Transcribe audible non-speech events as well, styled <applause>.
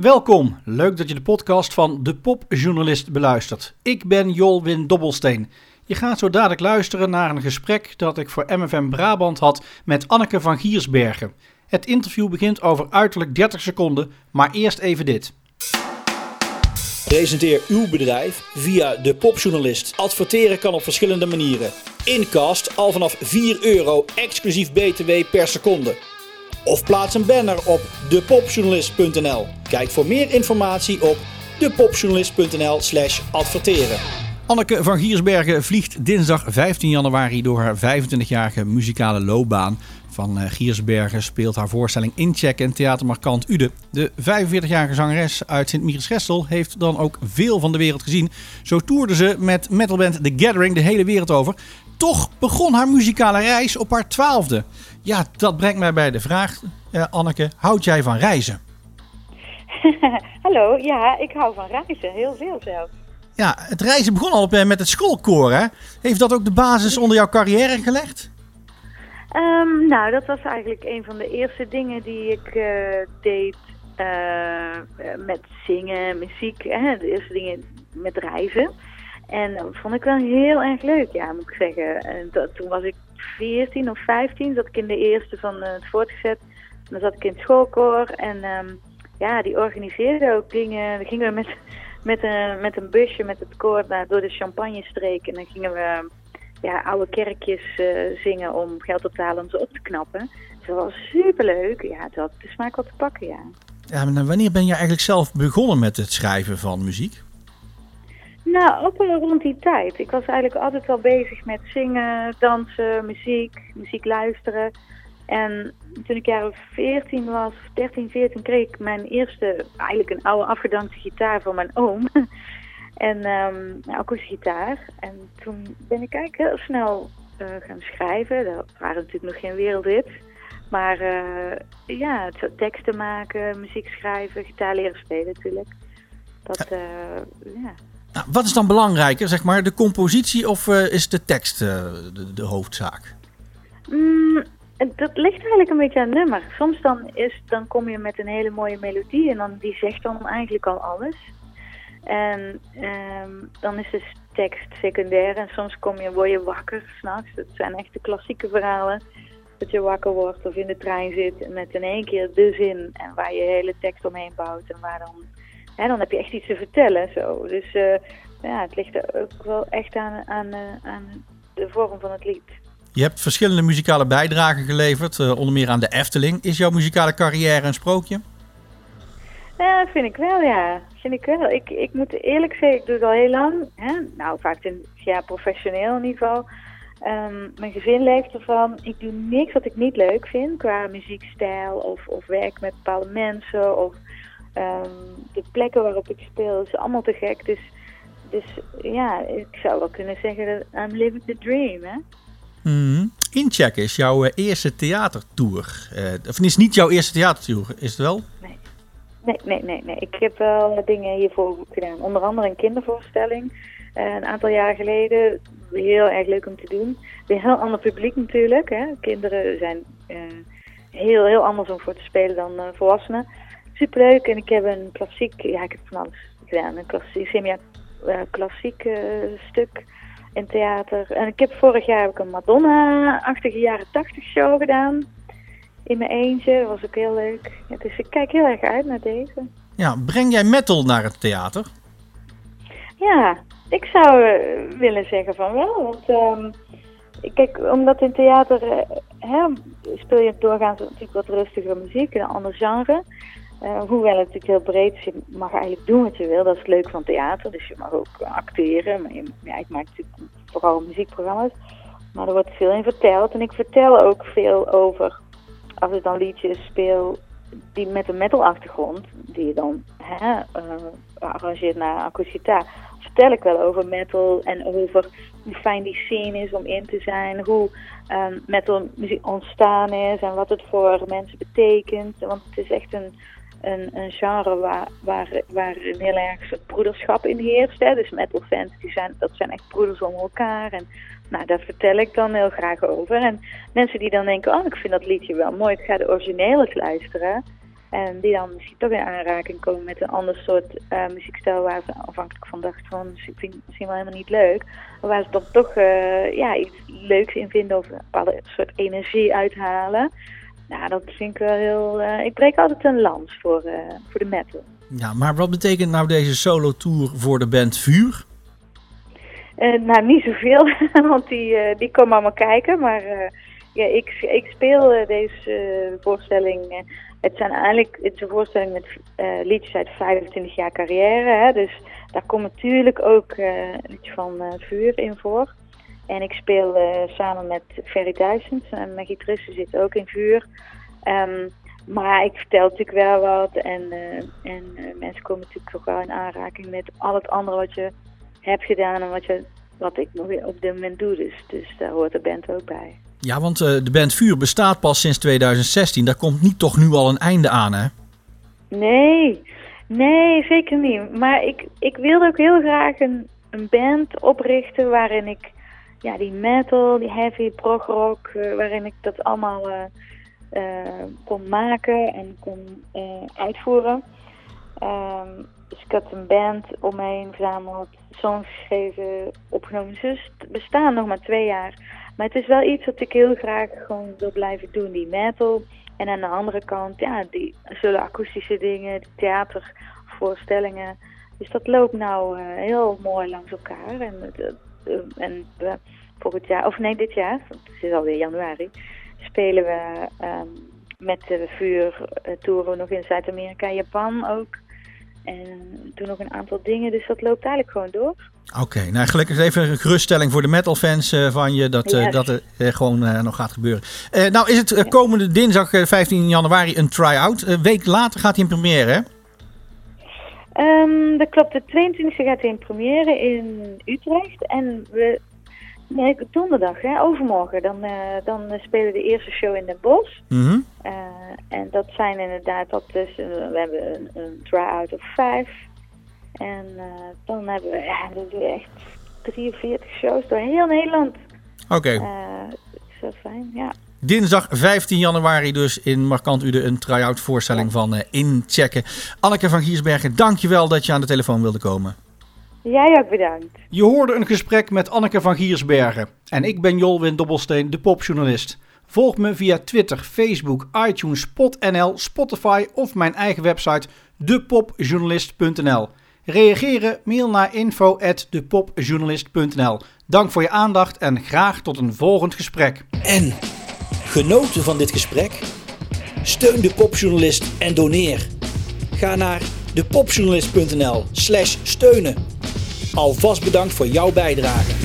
Welkom, leuk dat je de podcast van De Popjournalist beluistert. Ik ben Jolwin Dobbelsteen. Je gaat zo dadelijk luisteren naar een gesprek dat ik voor MFM Brabant had met Anneke van Giersbergen. Het interview begint over uiterlijk 30 seconden, maar eerst even dit. Presenteer uw bedrijf via De Popjournalist. Adverteren kan op verschillende manieren. Incast al vanaf 4 euro exclusief BTW per seconde. Of plaats een banner op depopjournalist.nl. Kijk voor meer informatie op depopjournalist.nl slash adverteren. Anneke van Giersbergen vliegt dinsdag 15 januari door haar 25-jarige muzikale loopbaan. Van eh, Giersbergen speelt haar voorstelling Incheck in Theater Markant Ude. De 45-jarige zangeres uit Sint-Michielsgestel heeft dan ook veel van de wereld gezien. Zo toerde ze met metalband The Gathering de hele wereld over. Toch begon haar muzikale reis op haar twaalfde. Ja, dat brengt mij bij de vraag, uh, Anneke, houd jij van reizen? <laughs> Hallo, ja, ik hou van reizen, heel veel zelfs. Ja, het reizen begon al eh, met het schoolkoor, hè? Heeft dat ook de basis onder jouw carrière gelegd? Um, nou, dat was eigenlijk een van de eerste dingen die ik uh, deed uh, met zingen, muziek. Hè? De eerste dingen met reizen. En dat vond ik wel heel erg leuk, ja, moet ik zeggen. En dat, toen was ik 14 of 15, zat ik in de eerste van het voortgezet. Dan zat ik in het schoolkoor en um, ja, die organiseerde ook dingen. Dan gingen we met, met, een, met een busje met het koor naar, door de Champagne-streek. En dan gingen we ja, oude kerkjes uh, zingen om geld op te halen om ze op te knappen. Dat was superleuk. Ja, het had de smaak wat te pakken, ja. Ja, maar wanneer ben je eigenlijk zelf begonnen met het schrijven van muziek? Nou, ook wel rond die tijd. Ik was eigenlijk altijd wel bezig met zingen, dansen, muziek, muziek luisteren. En toen ik jaren 14 was, 13, 14, kreeg ik mijn eerste, eigenlijk een oude afgedankte gitaar van mijn oom. <laughs> en um, akoestische gitaar. En toen ben ik eigenlijk heel snel uh, gaan schrijven. Dat waren natuurlijk nog geen wereldhits. Maar uh, ja, teksten maken, muziek schrijven, gitaar leren spelen natuurlijk. Dat, uh, ja. Nou, wat is dan belangrijker, zeg maar, de compositie of is de tekst de, de, hoofdzaak? Mm, dat ligt eigenlijk een beetje aan het nummer. Soms dan, is, dan kom je met een hele mooie melodie en dan, die zegt dan eigenlijk al alles. En um, dan is de tekst secundair en soms kom je, word je wakker s'nachts. Dat zijn echt de klassieke verhalen. Dat je wakker wordt of in de trein zit met in één keer de zin en waar je hele tekst omheen bouwt. En waar dan, hè, dan heb je echt iets te vertellen. Zo. Dus uh, ja, het ligt er ook wel echt aan, aan, uh, aan de vorm van het lied. Je hebt verschillende muzikale bijdragen geleverd, uh, onder meer aan de Efteling. Is jouw muzikale carrière een sprookje? Ja, vind ik wel, ja. Vind ik wel. Ik, ik moet eerlijk zeggen, ik doe het al heel lang. Hè? Nou, vaak in ja, professioneel niveau. Um, mijn gezin leeft ervan. Ik doe niks wat ik niet leuk vind qua muziekstijl of, of werk met bepaalde mensen of um, de plekken waarop ik speel. is allemaal te gek. Dus, dus ja, ik zou wel kunnen zeggen dat I'm living the dream, hè. Mm. Incheck is jouw uh, eerste theatertour. Uh, of is niet jouw eerste theatertour, is het wel? Nee. Nee, nee, nee, nee. Ik heb wel dingen hiervoor gedaan. Onder andere een kindervoorstelling. Uh, een aantal jaar geleden. Heel erg leuk om te doen. Weer een heel ander publiek natuurlijk. Hè. Kinderen zijn heel, heel anders om voor te spelen dan volwassenen. Superleuk. En ik heb een klassiek... Ja, ik heb van alles gedaan. Een klassiek, semi-klassiek stuk in theater. En ik heb vorig jaar heb ik een Madonna-achtige jaren 80 show gedaan. In mijn eentje. Dat was ook heel leuk. Ja, dus ik kijk heel erg uit naar deze. Ja, breng jij metal naar het theater? Ja, ik zou uh, willen zeggen van wel. Want um, kijk, omdat in theater uh, hè, speel je doorgaans natuurlijk wat rustiger muziek, een ander genre. Uh, hoewel het natuurlijk heel breed is, je mag eigenlijk doen wat je wil. Dat is leuk van theater. Dus je mag ook acteren. Maar je, ja, ik maak natuurlijk vooral muziekprogramma's. Maar er wordt veel in verteld. En ik vertel ook veel over, als ik dan liedjes speel die met een metal achtergrond, die je dan hè, uh, arrangeert naar akoestica, vertel ik wel over metal en over hoe fijn die scene is om in te zijn, hoe um, metal muziek ontstaan is en wat het voor mensen betekent. Want het is echt een een, een genre waar, waar, waar een heel erg broederschap in heerst. Dus metal fans, die zijn, dat zijn echt broeders onder elkaar. En nou, daar vertel ik dan heel graag over. En mensen die dan denken, oh, ik vind dat liedje wel mooi, ik ga de origineel eens luisteren. En die dan misschien toch in aanraking komen met een ander soort uh, muziekstijl waar ze afhankelijk van dachten van ik vind het misschien wel helemaal niet leuk. Maar waar ze dan toch uh, ja, iets leuks in vinden of een bepaalde soort energie uithalen. Nou, dat vind ik wel heel... Uh, ik breek altijd een lans voor, voor de metal. Ja, maar wat betekent nou deze solo tour voor de band Vuur? nou, niet zoveel, <laughs> want die, die komen allemaal kijken. Maar ja, ik, ik speel deze voorstelling het zijn eigenlijk het is een voorstelling met liedjes uit 25 jaar carrière. Hè, dus daar komt natuurlijk ook een liedje van Vuur in voor. En ik speel samen met Ferry Duizends en mijn gitariste zit ook in Vuur. Um, maar ik vertel natuurlijk wel wat en, en mensen komen natuurlijk toch wel in aanraking met al het andere wat je hebt gedaan en wat, je, wat ik nog op dit moment doe. Dus, dus daar hoort de band ook bij. Ja, want uh, de band Vuur bestaat pas sinds 2016. Daar komt niet toch nu al een einde aan, hè? Nee, nee, zeker niet. Maar ik, ik wilde ook heel graag een, een band oprichten waarin ik ja, die metal, die heavy prog rock, uh, waarin ik dat allemaal uh, kon maken en kon uitvoeren. Um, dus ik had een band om me heen verzameld, songs geschreven, opgenomen. Dus bestaan nog maar twee jaar. Maar het is wel iets wat ik heel graag gewoon wil blijven doen, die metal. En aan de andere kant, ja, die zullen akoestische dingen, theatervoorstellingen. Dus dat loopt nou heel mooi langs elkaar. En, uh, en uh, volgend jaar, of nee, dit jaar, want het is alweer januari, spelen we um, met de vuurtoeren nog in Zuid-Amerika en Japan ook. En toen nog een aantal dingen, dus dat loopt eigenlijk gewoon door. Oké, nou gelukkig even een geruststelling voor de metalfans uh, van je dat, uh, dat uh, gewoon nog gaat gebeuren. nou is het komende dinsdag 15 januari een try-out. Een week later gaat hij in première, hè? Um, dat klopt, de 22e gaat hij in première in Utrecht. En we Nee, donderdag, hè, overmorgen. Dan, uh, dan spelen we de eerste show in Den Bosch. Mm -hmm. uh, en dat zijn inderdaad, dat is, uh, we hebben een, een try-out of vijf. En dan hebben we, ja, dan doen we echt 43 shows door heel Nederland. Oké. Okay. dat is wel fijn, ja. Dinsdag 15 januari dus in Markant Ude een try-out voorstelling ja. van Inchecken. Anneke van Giersbergen, dankjewel dat je aan de telefoon wilde komen. Jij ook bedankt. Je hoorde een gesprek met Anneke van Giersbergen. En ik ben Jolwin Dobbelsteen, de popjournalist. Volg me via Twitter, Facebook, iTunes, SpotNL, Spotify of mijn eigen website depopjournalist.nl. Reageren? Mail naar info@depopjournalist.nl. Dank voor je aandacht en graag tot een volgend gesprek. En genoten van dit gesprek? Steun de popjournalist en doneer. Ga naar depopjournalist.nl/steunen. Alvast bedankt voor jouw bijdrage.